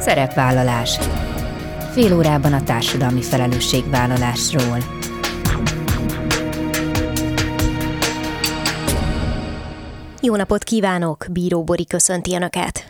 Szerepvállalás. Fél órában a társadalmi felelősségvállalásról. Jó napot kívánok! Bíró Bori köszönti Önöket!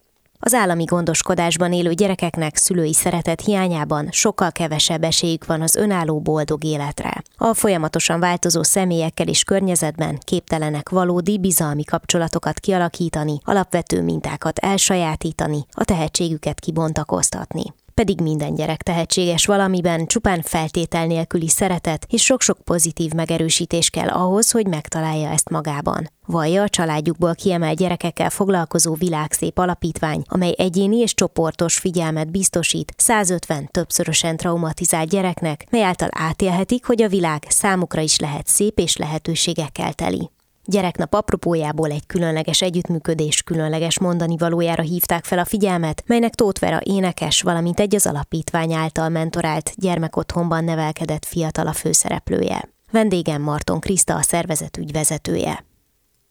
Az állami gondoskodásban élő gyerekeknek szülői szeretet hiányában sokkal kevesebb esélyük van az önálló boldog életre. A folyamatosan változó személyekkel és környezetben képtelenek valódi bizalmi kapcsolatokat kialakítani, alapvető mintákat elsajátítani, a tehetségüket kibontakoztatni pedig minden gyerek tehetséges valamiben, csupán feltétel nélküli szeretet és sok-sok pozitív megerősítés kell ahhoz, hogy megtalálja ezt magában. Vallja a családjukból kiemelt gyerekekkel foglalkozó világszép alapítvány, amely egyéni és csoportos figyelmet biztosít 150 többszörösen traumatizált gyereknek, mely által átélhetik, hogy a világ számukra is lehet szép és lehetőségekkel teli. Gyereknap apropójából egy különleges együttműködés különleges mondani valójára hívták fel a figyelmet, melynek Tóth Vera énekes, valamint egy az alapítvány által mentorált gyermekotthonban nevelkedett fiatal a főszereplője. Vendégem Marton Kriszta a szervezet ügyvezetője.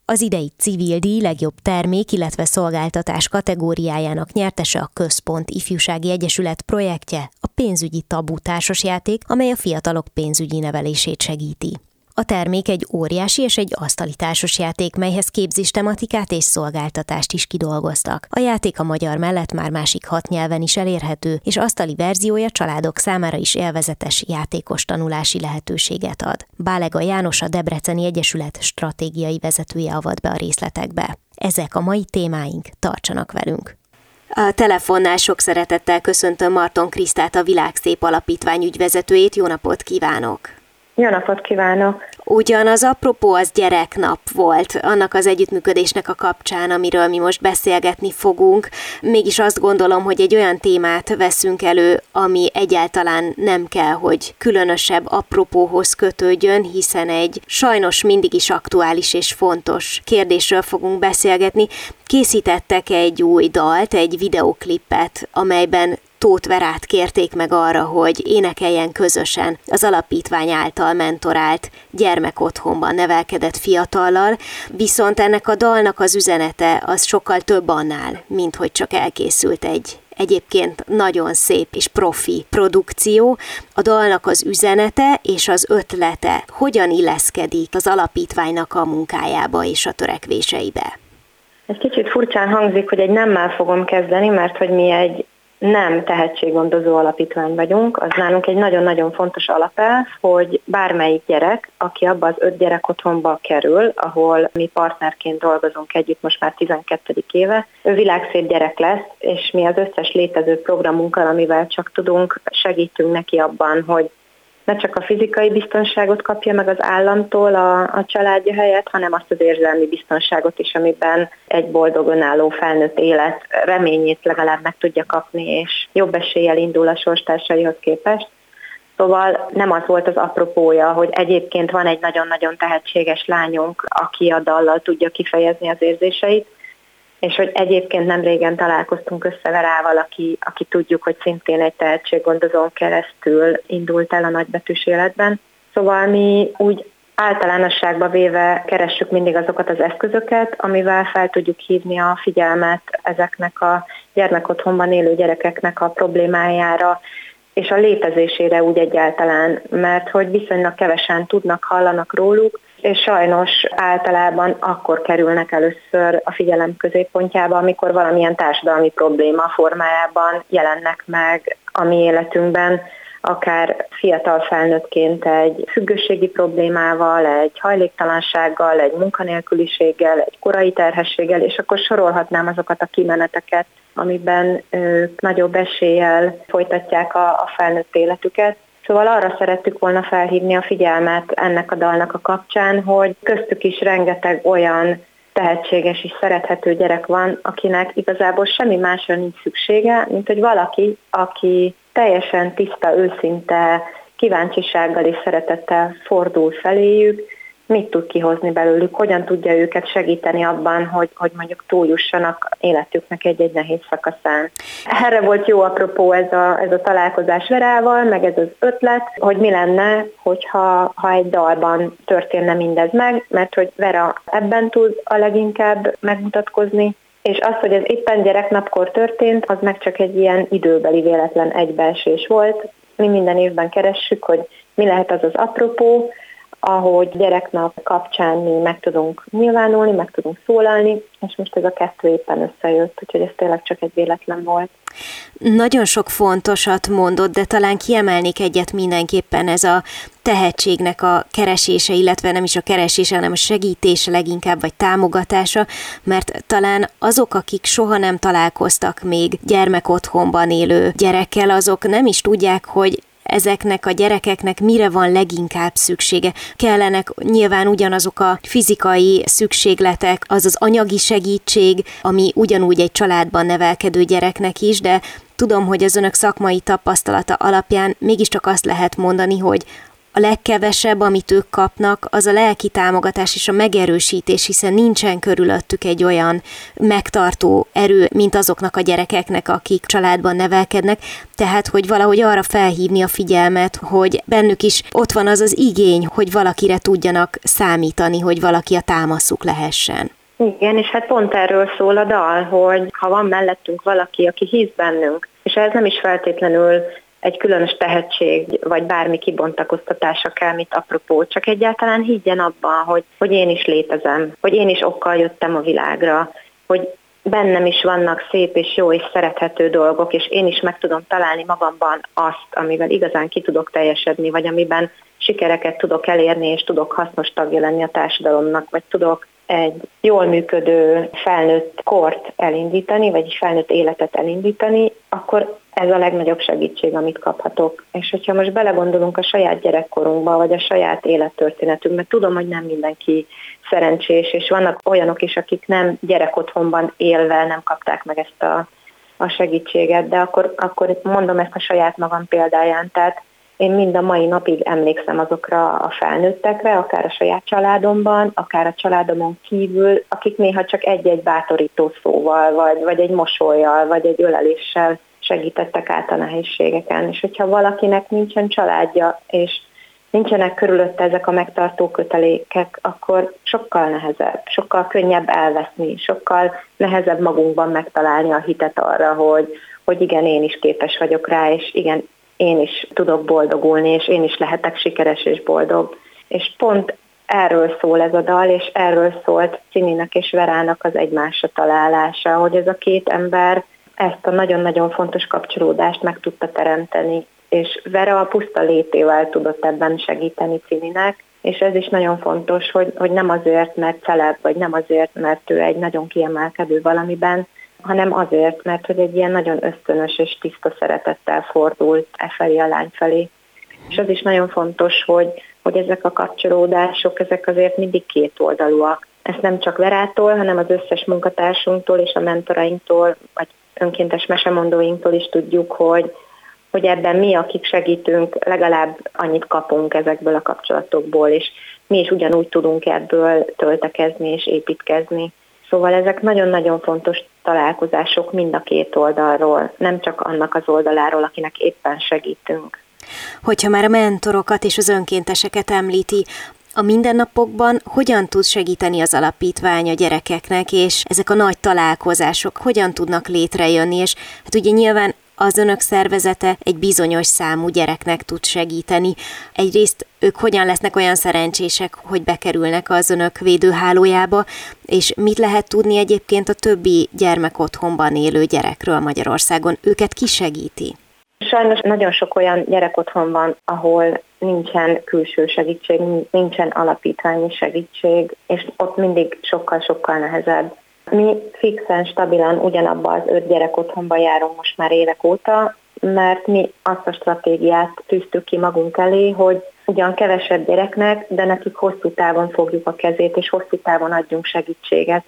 Az idei civil díj legjobb termék, illetve szolgáltatás kategóriájának nyertese a Központ Ifjúsági Egyesület projektje, a pénzügyi tabú társasjáték, amely a fiatalok pénzügyi nevelését segíti. A termék egy óriási és egy asztali társasjáték, melyhez képzés tematikát és szolgáltatást is kidolgoztak. A játék a magyar mellett már másik hat nyelven is elérhető, és asztali verziója családok számára is élvezetes játékos tanulási lehetőséget ad. Bálega János a Debreceni Egyesület stratégiai vezetője avat be a részletekbe. Ezek a mai témáink, tartsanak velünk! A telefonnál sok szeretettel köszöntöm Marton Krisztát, a Világszép Alapítvány ügyvezetőjét. Jó napot kívánok! Jó napot kívánok! Ugyanaz apropó az gyereknap volt annak az együttműködésnek a kapcsán, amiről mi most beszélgetni fogunk. Mégis azt gondolom, hogy egy olyan témát veszünk elő, ami egyáltalán nem kell, hogy különösebb apropóhoz kötődjön, hiszen egy sajnos mindig is aktuális és fontos kérdésről fogunk beszélgetni. Készítettek egy új dalt, egy videoklipet, amelyben Tóth Verát kérték meg arra, hogy énekeljen közösen az alapítvány által mentorált gyermekotthonban nevelkedett fiatallal, viszont ennek a dalnak az üzenete az sokkal több annál, mint hogy csak elkészült egy egyébként nagyon szép és profi produkció. A dalnak az üzenete és az ötlete hogyan illeszkedik az alapítványnak a munkájába és a törekvéseibe? Egy kicsit furcsán hangzik, hogy egy nemmel fogom kezdeni, mert hogy mi egy nem tehetséggondozó alapítvány vagyunk, az nálunk egy nagyon-nagyon fontos alapelv, hogy bármelyik gyerek, aki abba az öt gyerek otthonba kerül, ahol mi partnerként dolgozunk együtt most már 12. éve, ő világszép gyerek lesz, és mi az összes létező programunkkal, amivel csak tudunk, segítünk neki abban, hogy ne csak a fizikai biztonságot kapja meg az államtól a, a családja helyett, hanem azt az érzelmi biztonságot is, amiben egy boldog, önálló felnőtt élet reményét legalább meg tudja kapni, és jobb eséllyel indul a sorstársaihoz képest. Szóval nem az volt az apropója, hogy egyébként van egy nagyon-nagyon tehetséges lányunk, aki a dallal tudja kifejezni az érzéseit, és hogy egyébként nem régen találkoztunk össze Verával, aki, aki tudjuk, hogy szintén egy tehetséggondozón keresztül indult el a nagybetűs életben. Szóval mi úgy általánosságba véve keressük mindig azokat az eszközöket, amivel fel tudjuk hívni a figyelmet ezeknek a gyermekotthonban élő gyerekeknek a problémájára, és a létezésére úgy egyáltalán, mert hogy viszonylag kevesen tudnak, hallanak róluk, és sajnos általában akkor kerülnek először a figyelem középpontjába, amikor valamilyen társadalmi probléma formájában jelennek meg a mi életünkben, akár fiatal felnőttként egy függőségi problémával, egy hajléktalansággal, egy munkanélküliséggel, egy korai terhességgel, és akkor sorolhatnám azokat a kimeneteket, amiben ők nagyobb eséllyel folytatják a, a felnőtt életüket. Szóval arra szerettük volna felhívni a figyelmet ennek a dalnak a kapcsán, hogy köztük is rengeteg olyan tehetséges és szerethető gyerek van, akinek igazából semmi másra nincs szüksége, mint hogy valaki, aki teljesen tiszta, őszinte, kíváncsisággal és szeretettel fordul feléjük, mit tud kihozni belőlük, hogyan tudja őket segíteni abban, hogy, hogy mondjuk túljussanak életüknek egy-egy nehéz szakaszán. Erre volt jó apropó ez a, ez a találkozás Verával, meg ez az ötlet, hogy mi lenne, hogyha ha egy dalban történne mindez meg, mert hogy Vera ebben tud a leginkább megmutatkozni, és az, hogy ez éppen gyereknapkor történt, az meg csak egy ilyen időbeli véletlen egybeesés volt. Mi minden évben keressük, hogy mi lehet az az apropó, ahogy gyereknap kapcsán mi meg tudunk nyilvánulni, meg tudunk szólalni, és most ez a kettő éppen összejött, úgyhogy ez tényleg csak egy véletlen volt. Nagyon sok fontosat mondott, de talán kiemelnék egyet mindenképpen ez a tehetségnek a keresése, illetve nem is a keresése, hanem a segítése leginkább, vagy támogatása, mert talán azok, akik soha nem találkoztak még gyermekotthonban élő gyerekkel, azok nem is tudják, hogy ezeknek a gyerekeknek mire van leginkább szüksége. Kellenek nyilván ugyanazok a fizikai szükségletek, az az anyagi segítség, ami ugyanúgy egy családban nevelkedő gyereknek is, de tudom, hogy az önök szakmai tapasztalata alapján mégiscsak azt lehet mondani, hogy a legkevesebb, amit ők kapnak, az a lelki támogatás és a megerősítés, hiszen nincsen körülöttük egy olyan megtartó erő, mint azoknak a gyerekeknek, akik családban nevelkednek, tehát hogy valahogy arra felhívni a figyelmet, hogy bennük is ott van az az igény, hogy valakire tudjanak számítani, hogy valaki a támaszuk lehessen. Igen, és hát pont erről szól a dal, hogy ha van mellettünk valaki, aki hisz bennünk, és ez nem is feltétlenül egy különös tehetség, vagy bármi kibontakoztatása kell, mint apropó, csak egyáltalán higgyen abban, hogy, hogy én is létezem, hogy én is okkal jöttem a világra, hogy bennem is vannak szép és jó és szerethető dolgok, és én is meg tudom találni magamban azt, amivel igazán ki tudok teljesedni, vagy amiben sikereket tudok elérni, és tudok hasznos tagja lenni a társadalomnak, vagy tudok egy jól működő felnőtt kort elindítani, vagy egy felnőtt életet elindítani, akkor ez a legnagyobb segítség, amit kaphatok. És hogyha most belegondolunk a saját gyerekkorunkba, vagy a saját élettörténetünkbe, tudom, hogy nem mindenki szerencsés, és vannak olyanok is, akik nem gyerekotthonban élve nem kapták meg ezt a, a segítséget, de akkor, akkor mondom ezt a saját magam példáján, tehát én mind a mai napig emlékszem azokra a felnőttekre, akár a saját családomban, akár a családomon kívül, akik néha csak egy-egy bátorító szóval, vagy, vagy egy mosolyjal, vagy egy öleléssel segítettek át a nehézségeken. És hogyha valakinek nincsen családja, és nincsenek körülötte ezek a megtartó kötelékek, akkor sokkal nehezebb, sokkal könnyebb elveszni, sokkal nehezebb magunkban megtalálni a hitet arra, hogy, hogy igen, én is képes vagyok rá, és igen, én is tudok boldogulni, és én is lehetek sikeres és boldog. És pont erről szól ez a dal, és erről szólt Cininek és Verának az egymásra találása, hogy ez a két ember ezt a nagyon-nagyon fontos kapcsolódást meg tudta teremteni, és Vera a puszta létével tudott ebben segíteni Cininek, és ez is nagyon fontos, hogy, hogy nem azért, mert celeb, vagy nem azért, mert ő egy nagyon kiemelkedő valamiben, hanem azért, mert hogy egy ilyen nagyon ösztönös és tiszta szeretettel fordult e felé a lány felé. És az is nagyon fontos, hogy, hogy ezek a kapcsolódások, ezek azért mindig két oldalúak. Ezt nem csak Verától, hanem az összes munkatársunktól és a mentorainktól, vagy önkéntes mesemondóinktól is tudjuk, hogy, hogy ebben mi, akik segítünk, legalább annyit kapunk ezekből a kapcsolatokból, és mi is ugyanúgy tudunk ebből töltekezni és építkezni. Szóval ezek nagyon-nagyon fontos találkozások mind a két oldalról, nem csak annak az oldaláról, akinek éppen segítünk. Hogyha már a mentorokat és az önkénteseket említi, a mindennapokban hogyan tud segíteni az alapítvány a gyerekeknek, és ezek a nagy találkozások hogyan tudnak létrejönni, és hát ugye nyilván az önök szervezete egy bizonyos számú gyereknek tud segíteni. Egyrészt ők hogyan lesznek olyan szerencsések, hogy bekerülnek az önök védőhálójába, és mit lehet tudni egyébként a többi gyermek otthonban élő gyerekről Magyarországon? Őket ki segíti? Sajnos nagyon sok olyan gyerek otthon van, ahol nincsen külső segítség, nincsen alapítványi segítség, és ott mindig sokkal-sokkal nehezebb. Mi fixen, stabilan ugyanabban az öt gyerek otthonban járunk most már évek óta, mert mi azt a stratégiát tűztük ki magunk elé, hogy ugyan kevesebb gyereknek, de nekik hosszú távon fogjuk a kezét, és hosszú távon adjunk segítséget.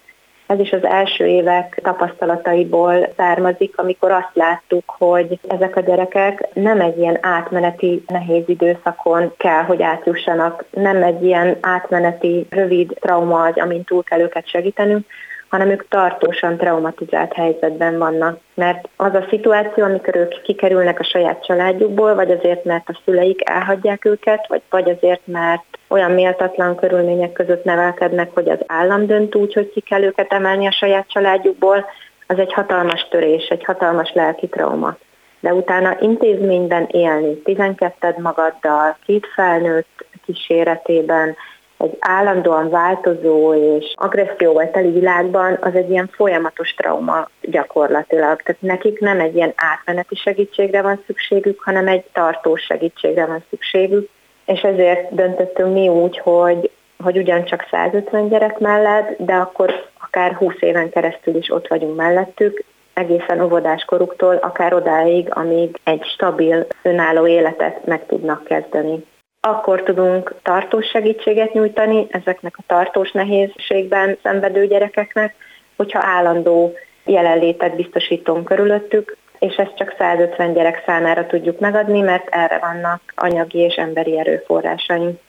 Ez is az első évek tapasztalataiból származik, amikor azt láttuk, hogy ezek a gyerekek nem egy ilyen átmeneti nehéz időszakon kell, hogy átjussanak, nem egy ilyen átmeneti rövid trauma az, amint túl kell őket segítenünk, hanem ők tartósan traumatizált helyzetben vannak. Mert az a szituáció, amikor ők kikerülnek a saját családjukból, vagy azért, mert a szüleik elhagyják őket, vagy, vagy azért, mert olyan méltatlan körülmények között nevelkednek, hogy az állam dönt úgy, hogy ki kell őket emelni a saját családjukból, az egy hatalmas törés, egy hatalmas lelki trauma. De utána intézményben élni, 12 magaddal, két felnőtt kíséretében, egy állandóan változó és agresszióval teli világban az egy ilyen folyamatos trauma gyakorlatilag. Tehát nekik nem egy ilyen átmeneti segítségre van szükségük, hanem egy tartós segítségre van szükségük, és ezért döntöttünk mi úgy, hogy, hogy ugyancsak 150 gyerek mellett, de akkor akár 20 éven keresztül is ott vagyunk mellettük, egészen óvodás koruktól, akár odáig, amíg egy stabil, önálló életet meg tudnak kezdeni akkor tudunk tartós segítséget nyújtani ezeknek a tartós nehézségben szenvedő gyerekeknek, hogyha állandó jelenlétet biztosítunk körülöttük, és ezt csak 150 gyerek számára tudjuk megadni, mert erre vannak anyagi és emberi erőforrásaink.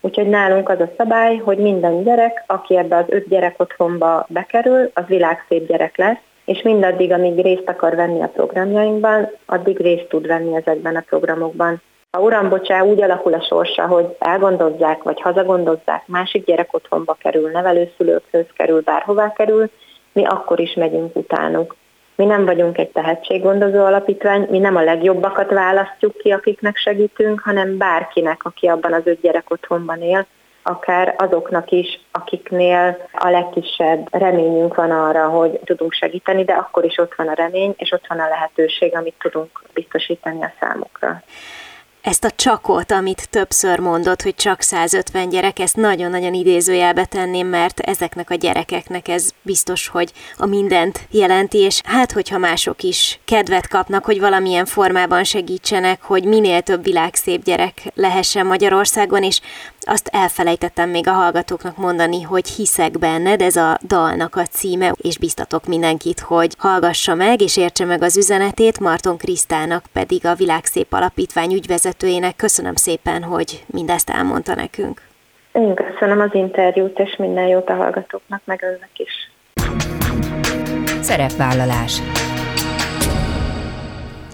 Úgyhogy nálunk az a szabály, hogy minden gyerek, aki ebbe az öt gyerek otthonba bekerül, az világszép gyerek lesz, és mindaddig, amíg részt akar venni a programjainkban, addig részt tud venni ezekben a programokban. Ha uram, bocsá, úgy alakul a sorsa, hogy elgondozzák, vagy hazagondozzák, másik gyerek otthonba kerül, nevelőszülőkhöz kerül, bárhová kerül, mi akkor is megyünk utánuk. Mi nem vagyunk egy tehetséggondozó alapítvány, mi nem a legjobbakat választjuk ki, akiknek segítünk, hanem bárkinek, aki abban az öt gyerek otthonban él, akár azoknak is, akiknél a legkisebb reményünk van arra, hogy tudunk segíteni, de akkor is ott van a remény, és ott van a lehetőség, amit tudunk biztosítani a számukra ezt a csakot, amit többször mondott, hogy csak 150 gyerek, ezt nagyon-nagyon idézőjelbe tenném, mert ezeknek a gyerekeknek ez biztos, hogy a mindent jelenti, és hát, hogyha mások is kedvet kapnak, hogy valamilyen formában segítsenek, hogy minél több világszép gyerek lehessen Magyarországon, és azt elfelejtettem még a hallgatóknak mondani, hogy hiszek benned, ez a dalnak a címe, és biztatok mindenkit, hogy hallgassa meg, és értse meg az üzenetét, Marton Krisztának pedig a Világszép Alapítvány ügyvezetőjének. Köszönöm szépen, hogy mindezt elmondta nekünk. Én köszönöm az interjút, és minden jót a hallgatóknak, meg önnek is. Szerepvállalás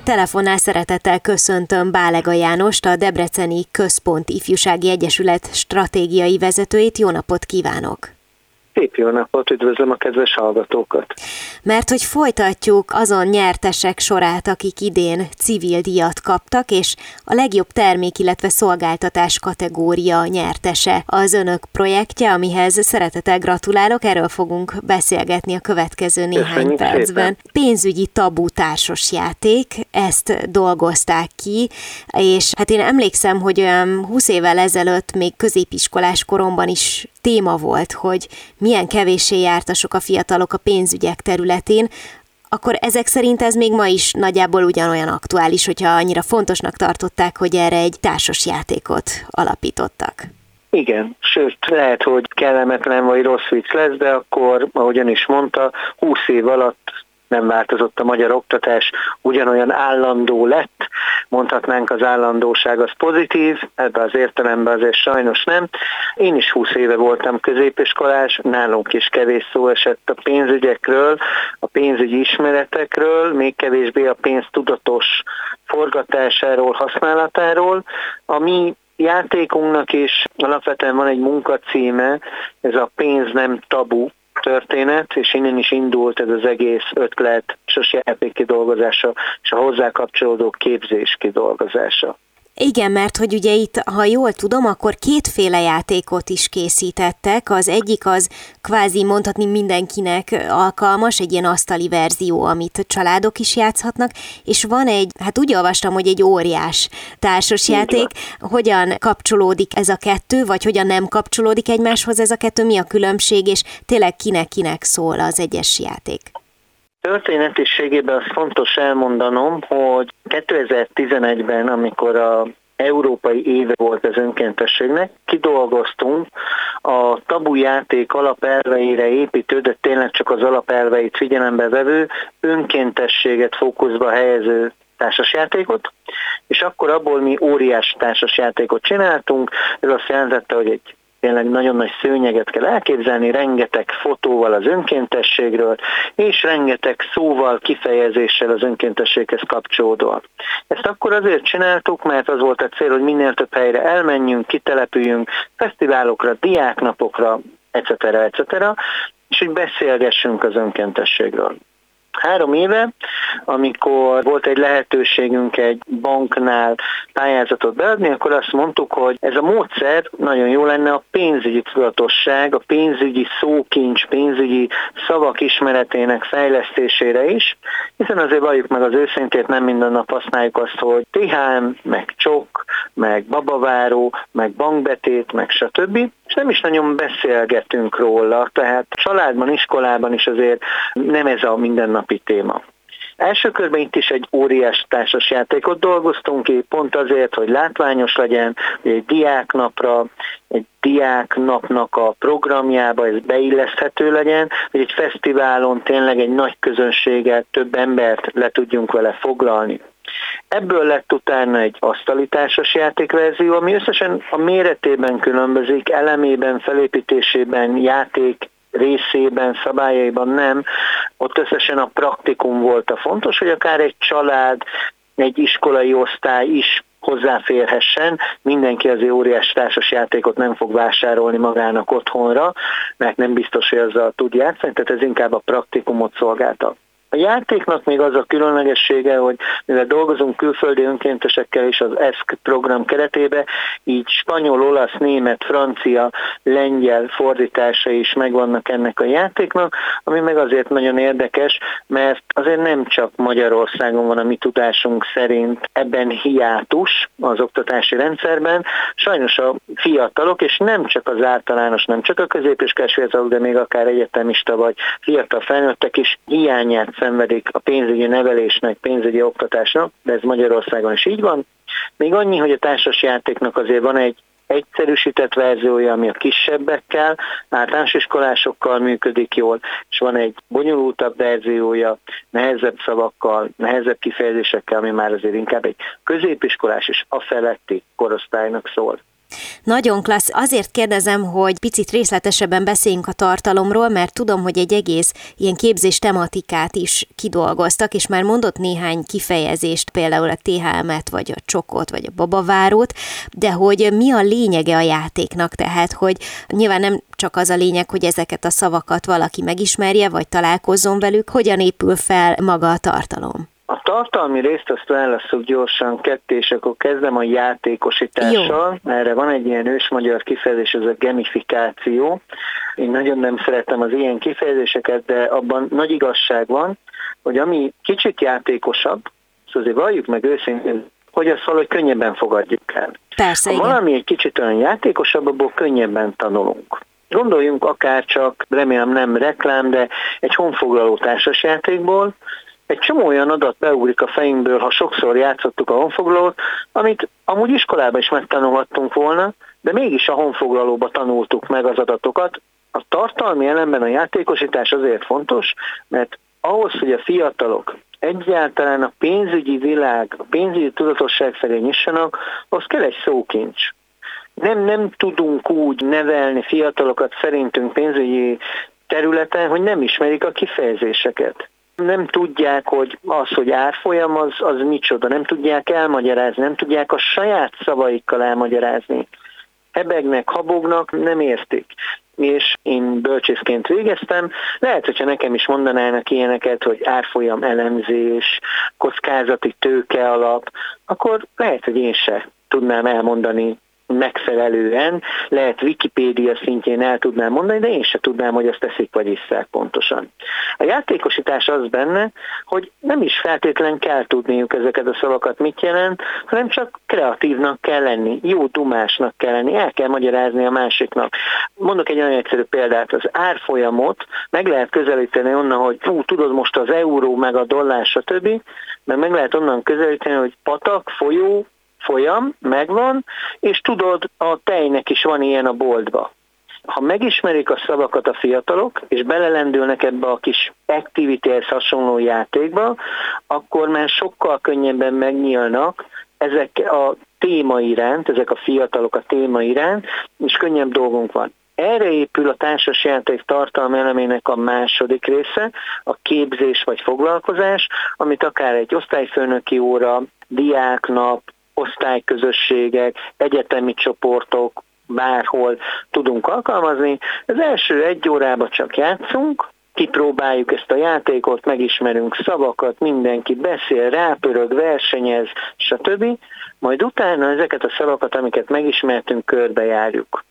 Telefonál szeretettel köszöntöm Bálega Jánost, a Debreceni Központ Ifjúsági Egyesület stratégiai vezetőjét. Jó napot kívánok! Szép jó napot, üdvözlöm a kedves hallgatókat! Mert hogy folytatjuk azon nyertesek sorát, akik idén civil díjat kaptak, és a legjobb termék, illetve szolgáltatás kategória nyertese az önök projektje, amihez szeretettel gratulálok, erről fogunk beszélgetni a következő néhány Köszönjük percben. Szépen. Pénzügyi tabú társas játék, ezt dolgozták ki, és hát én emlékszem, hogy olyan 20 évvel ezelőtt még középiskolás koromban is téma volt, hogy milyen kevéssé jártasok a fiatalok a pénzügyek területén, akkor ezek szerint ez még ma is nagyjából ugyanolyan aktuális, hogyha annyira fontosnak tartották, hogy erre egy társas játékot alapítottak. Igen, sőt, lehet, hogy kellemetlen vagy rossz vicc lesz, de akkor, ahogyan is mondta, 20 év alatt nem változott a magyar oktatás, ugyanolyan állandó lett, mondhatnánk az állandóság az pozitív, ebbe az értelemben azért sajnos nem. Én is 20 éve voltam középiskolás, nálunk is kevés szó esett a pénzügyekről, a pénzügyi ismeretekről, még kevésbé a pénz tudatos forgatásáról, használatáról. A mi játékunknak is alapvetően van egy munkacíme, ez a pénz nem tabu történet, és innen is indult ez az egész ötlet, és a játék kidolgozása, és a hozzá kapcsolódó képzés kidolgozása. Igen, mert hogy ugye itt, ha jól tudom, akkor kétféle játékot is készítettek. Az egyik az kvázi mondhatni mindenkinek alkalmas, egy ilyen asztali verzió, amit családok is játszhatnak, és van egy, hát úgy olvastam, hogy egy óriás társasjáték. Hogyan kapcsolódik ez a kettő, vagy hogyan nem kapcsolódik egymáshoz ez a kettő, mi a különbség, és tényleg kinek-kinek szól az egyes játék? Történetiségében az fontos elmondanom, hogy 2011-ben, amikor a európai éve volt az önkéntességnek, kidolgoztunk a tabu játék alapelveire építő, de tényleg csak az alapelveit figyelembe vevő, önkéntességet fókuszba helyező társasjátékot, és akkor abból mi óriás társasjátékot csináltunk, ez azt jelentette, hogy egy tényleg nagyon nagy szőnyeget kell elképzelni, rengeteg fotóval az önkéntességről, és rengeteg szóval, kifejezéssel az önkéntességhez kapcsolódóan. Ezt akkor azért csináltuk, mert az volt a cél, hogy minél több helyre elmenjünk, kitelepüljünk, fesztiválokra, diáknapokra, etc. etc. és hogy beszélgessünk az önkéntességről. Három éve, amikor volt egy lehetőségünk egy banknál pályázatot beadni, akkor azt mondtuk, hogy ez a módszer nagyon jó lenne a pénzügyi tudatosság, a pénzügyi szókincs, pénzügyi szavak ismeretének fejlesztésére is, hiszen azért valljuk meg az őszintét, nem minden nap használjuk azt, hogy THM, meg csok, meg babaváró, meg bankbetét, meg stb. És nem is nagyon beszélgetünk róla, tehát családban, iskolában is azért nem ez a mindennapi téma. Első körben itt is egy óriás társasjátékot dolgoztunk ki, pont azért, hogy látványos legyen, hogy egy diáknapra, egy diáknapnak a programjába ez beilleszthető legyen, hogy egy fesztiválon tényleg egy nagy közönséget, több embert le tudjunk vele foglalni. Ebből lett utána egy asztali társas játékverzió, ami összesen a méretében különbözik, elemében, felépítésében, játék részében, szabályaiban nem. Ott összesen a praktikum volt a fontos, hogy akár egy család, egy iskolai osztály is hozzáférhessen, mindenki azért óriás társas játékot nem fog vásárolni magának otthonra, mert nem biztos, hogy azzal tud játszani, tehát ez inkább a praktikumot szolgálta. A játéknak még az a különlegessége, hogy mivel dolgozunk külföldi önkéntesekkel is az ESK program keretébe, így spanyol, olasz, német, francia, lengyel fordítása is megvannak ennek a játéknak, ami meg azért nagyon érdekes, mert azért nem csak Magyarországon van a mi tudásunk szerint ebben hiátus az oktatási rendszerben, sajnos a fiatalok, és nem csak az általános, nem csak a középiskolás fiatalok, de még akár egyetemista vagy fiatal felnőttek is hiányát szenvedik a pénzügyi nevelésnek, pénzügyi oktatásnak, de ez Magyarországon is így van. Még annyi, hogy a társas játéknak azért van egy egyszerűsített verziója, ami a kisebbekkel, általános iskolásokkal működik jól, és van egy bonyolultabb verziója, nehezebb szavakkal, nehezebb kifejezésekkel, ami már azért inkább egy középiskolás és a feletti korosztálynak szól. Nagyon klassz. Azért kérdezem, hogy picit részletesebben beszéljünk a tartalomról, mert tudom, hogy egy egész ilyen képzés tematikát is kidolgoztak, és már mondott néhány kifejezést, például a THM-et, vagy a csokot, vagy a babavárót, de hogy mi a lényege a játéknak, tehát, hogy nyilván nem csak az a lényeg, hogy ezeket a szavakat valaki megismerje, vagy találkozzon velük, hogyan épül fel maga a tartalom. A tartalmi részt azt válaszok gyorsan ketté, és akkor kezdem a játékosítással. Jó. Erre van egy ilyen ősmagyar kifejezés, ez a gamifikáció. Én nagyon nem szeretem az ilyen kifejezéseket, de abban nagy igazság van, hogy ami kicsit játékosabb, szóval azért valljuk meg őszintén, hogy azt valahogy könnyebben fogadjuk el. Persze, ha igen. valami egy kicsit olyan játékosabb, abból könnyebben tanulunk. Gondoljunk akár csak, remélem nem reklám, de egy honfoglaló társasjátékból, egy csomó olyan adat beugrik a fejünkből, ha sokszor játszottuk a honfoglalót, amit amúgy iskolában is megtanulhattunk volna, de mégis a honfoglalóba tanultuk meg az adatokat. A tartalmi elemben a játékosítás azért fontos, mert ahhoz, hogy a fiatalok egyáltalán a pénzügyi világ, a pénzügyi tudatosság felé nyissanak, az kell egy szókincs. Nem, nem tudunk úgy nevelni fiatalokat szerintünk pénzügyi területen, hogy nem ismerik a kifejezéseket nem tudják, hogy az, hogy árfolyam, az, az micsoda, nem tudják elmagyarázni, nem tudják a saját szavaikkal elmagyarázni. Hebegnek, habognak, nem értik és én bölcsészként végeztem. Lehet, hogyha nekem is mondanának ilyeneket, hogy árfolyam elemzés, kockázati tőke alap, akkor lehet, hogy én se tudnám elmondani megfelelően, lehet Wikipédia szintjén el tudnám mondani, de én se tudnám, hogy azt teszik vagy isszák pontosan. A játékosítás az benne, hogy nem is feltétlen kell tudniuk ezeket a szavakat mit jelent, hanem csak kreatívnak kell lenni, jó dumásnak kell lenni, el kell magyarázni a másiknak. Mondok egy nagyon egyszerű példát, az árfolyamot meg lehet közelíteni onnan, hogy ú, tudod most az euró, meg a dollár, stb., mert meg lehet onnan közelíteni, hogy patak, folyó, folyam, megvan, és tudod, a tejnek is van ilyen a boltba. ha megismerik a szavakat a fiatalok, és belelendülnek ebbe a kis activity hasonló játékba, akkor már sokkal könnyebben megnyílnak ezek a téma iránt, ezek a fiatalok a téma iránt, és könnyebb dolgunk van. Erre épül a társasjáték tartalmi elemének a második része, a képzés vagy foglalkozás, amit akár egy osztályfőnöki óra, diáknap, osztályközösségek, egyetemi csoportok, bárhol tudunk alkalmazni. Az első egy órában csak játszunk, kipróbáljuk ezt a játékot, megismerünk szavakat, mindenki beszél, rápörög, versenyez, stb. Majd utána ezeket a szavakat, amiket megismertünk, körbejárjuk.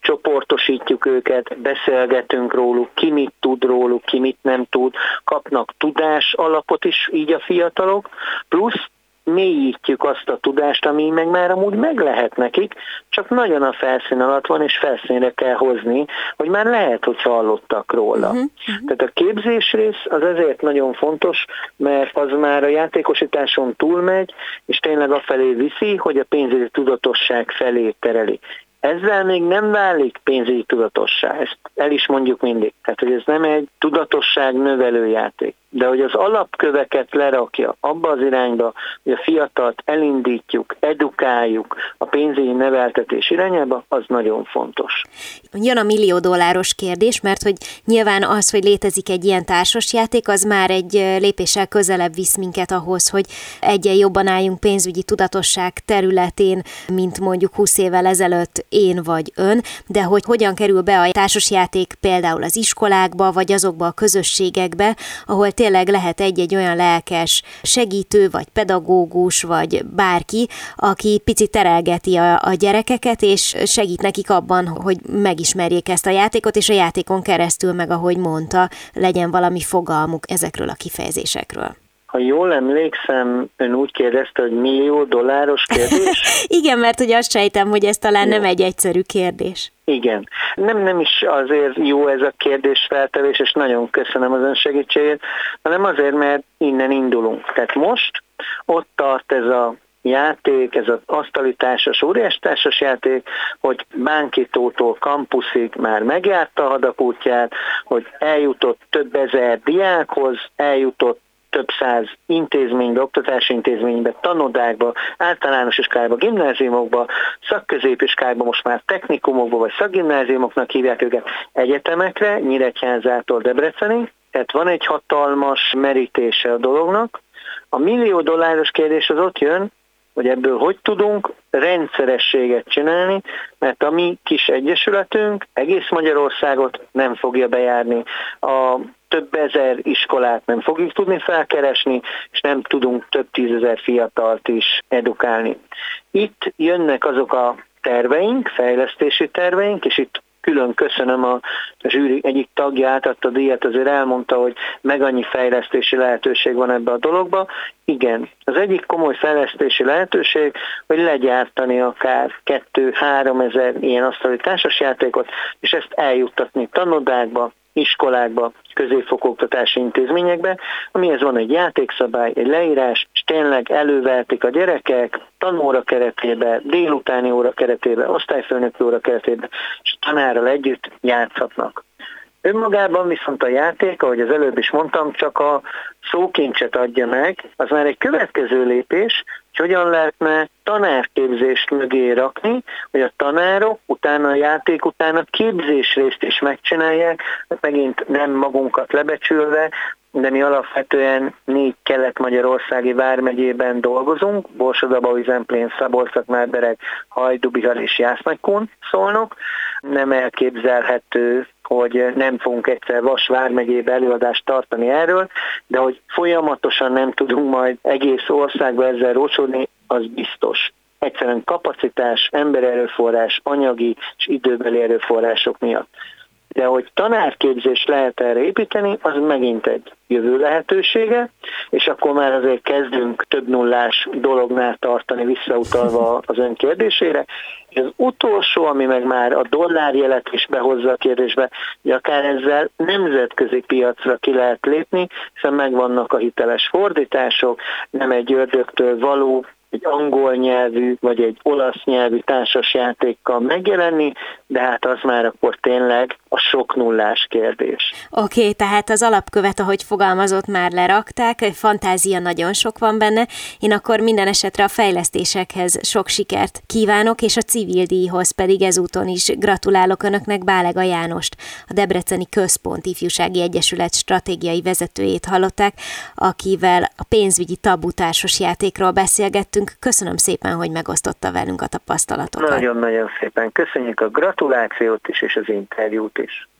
Csoportosítjuk őket, beszélgetünk róluk, ki mit tud róluk, ki mit nem tud, kapnak tudás alapot is így a fiatalok, plusz mélyítjük azt a tudást, ami meg már amúgy meg lehet nekik, csak nagyon a felszín alatt van, és felszínre kell hozni, hogy már lehet, hogy hallottak róla. Uh-huh, uh-huh. Tehát a képzés rész az ezért nagyon fontos, mert az már a játékosításon túlmegy, és tényleg afelé viszi, hogy a pénzügyi tudatosság felé tereli. Ezzel még nem válik pénzügyi tudatossá, ezt el is mondjuk mindig. Tehát, hogy ez nem egy tudatosság növelő játék de hogy az alapköveket lerakja abba az irányba, hogy a fiatalt elindítjuk, edukáljuk a pénzügyi neveltetés irányába, az nagyon fontos. Jön a millió dolláros kérdés, mert hogy nyilván az, hogy létezik egy ilyen társasjáték, az már egy lépéssel közelebb visz minket ahhoz, hogy egyen jobban álljunk pénzügyi tudatosság területén, mint mondjuk 20 évvel ezelőtt én vagy ön, de hogy hogyan kerül be a társasjáték például az iskolákba, vagy azokba a közösségekbe, ahol tényleg lehet egy-egy olyan lelkes segítő, vagy pedagógus, vagy bárki, aki picit terelgeti a, a gyerekeket, és segít nekik abban, hogy megismerjék ezt a játékot, és a játékon keresztül meg, ahogy mondta, legyen valami fogalmuk ezekről a kifejezésekről. Ha jól emlékszem, ön úgy kérdezte, hogy millió dolláros kérdés? Igen, mert hogy azt sejtem, hogy ez talán jó. nem egy egyszerű kérdés. Igen. Nem, nem is azért jó ez a kérdés feltevés, és nagyon köszönöm az ön segítségét, hanem azért, mert innen indulunk. Tehát most ott tart ez a játék, ez az asztali társas, óriás társas játék, hogy Bánkítótól kampuszig már megjárta a hadapútját, hogy eljutott több ezer diákhoz, eljutott több száz intézménybe, oktatási intézménybe, tanodákba, általános iskolába, gimnáziumokba, szakközépiskákba, most már technikumokba vagy szakgimnáziumoknak hívják őket, egyetemekre, Nyíregyházától Debrecenig, tehát van egy hatalmas merítése a dolognak. A millió dolláros kérdés az ott jön, hogy ebből hogy tudunk rendszerességet csinálni, mert a mi kis egyesületünk egész Magyarországot nem fogja bejárni. A több ezer iskolát nem fogjuk tudni felkeresni, és nem tudunk több tízezer fiatalt is edukálni. Itt jönnek azok a terveink, fejlesztési terveink, és itt külön köszönöm a zsűri egyik tagja átadta a díjat, azért elmondta, hogy meg annyi fejlesztési lehetőség van ebbe a dologba. Igen, az egyik komoly fejlesztési lehetőség, hogy legyártani akár 2-3 ezer ilyen asztali társasjátékot, és ezt eljuttatni tanodákba, iskolákba, középfokoktatási intézményekbe, amihez van egy játékszabály, egy leírás, és tényleg előveltik a gyerekek tanóra keretébe, délutáni óra keretébe, osztályfőnöki óra keretébe, és tanárral együtt játszhatnak. Önmagában viszont a játék, ahogy az előbb is mondtam, csak a szókincset adja meg, az már egy következő lépés, hogy hogyan lehetne tanárképzést mögé rakni, hogy a tanárok utána a játék után a képzésrészt is megcsinálják, megint nem magunkat lebecsülve, de mi alapvetően négy kelet-magyarországi vármegyében dolgozunk, Borsodaba, Zemplén, Szabolcs, Márbereg, Hajdubihar és Jásznagykun szólnok. Nem elképzelhető, hogy nem fogunk egyszer Vas vármegyébe előadást tartani erről, de hogy folyamatosan nem tudunk majd egész országba ezzel rocsodni, az biztos. Egyszerűen kapacitás, embererőforrás, anyagi és időbeli erőforrások miatt de hogy tanárképzést lehet erre építeni, az megint egy jövő lehetősége, és akkor már azért kezdünk több nullás dolognál tartani visszautalva az ön kérdésére. És az utolsó, ami meg már a dollárjelet is behozza a kérdésbe, hogy akár ezzel nemzetközi piacra ki lehet lépni, hiszen megvannak a hiteles fordítások, nem egy ördögtől való egy angol nyelvű vagy egy olasz nyelvű társasjátékkal megjelenni, de hát az már akkor tényleg a sok nullás kérdés. Oké, okay, tehát az alapkövet, ahogy fogalmazott, már lerakták, fantázia nagyon sok van benne. Én akkor minden esetre a fejlesztésekhez sok sikert kívánok, és a civil díjhoz pedig ezúton is gratulálok Önöknek Bálega Jánost, a Debreceni Központ Ifjúsági Egyesület stratégiai vezetőjét hallották, akivel a pénzügyi tabu társas játékról beszélgettünk. Köszönöm szépen, hogy megosztotta velünk a tapasztalatokat. Nagyon-nagyon szépen köszönjük a gratulációt is, és az interjút is.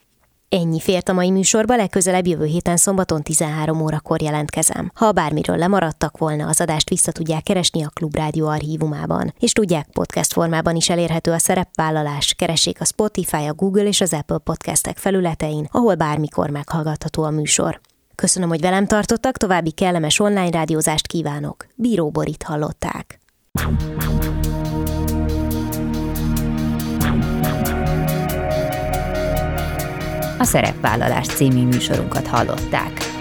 Ennyi fért a mai műsorba, legközelebb jövő héten szombaton 13 órakor jelentkezem. Ha bármiről lemaradtak volna, az adást vissza tudják keresni a Klubrádió archívumában. És tudják, podcast formában is elérhető a szerepvállalás. Keressék a Spotify, a Google és az Apple podcastek felületein, ahol bármikor meghallgatható a műsor. Köszönöm, hogy velem tartottak, további kellemes online rádiózást kívánok. Bíró Borit hallották. A Szerepvállalás című műsorunkat hallották.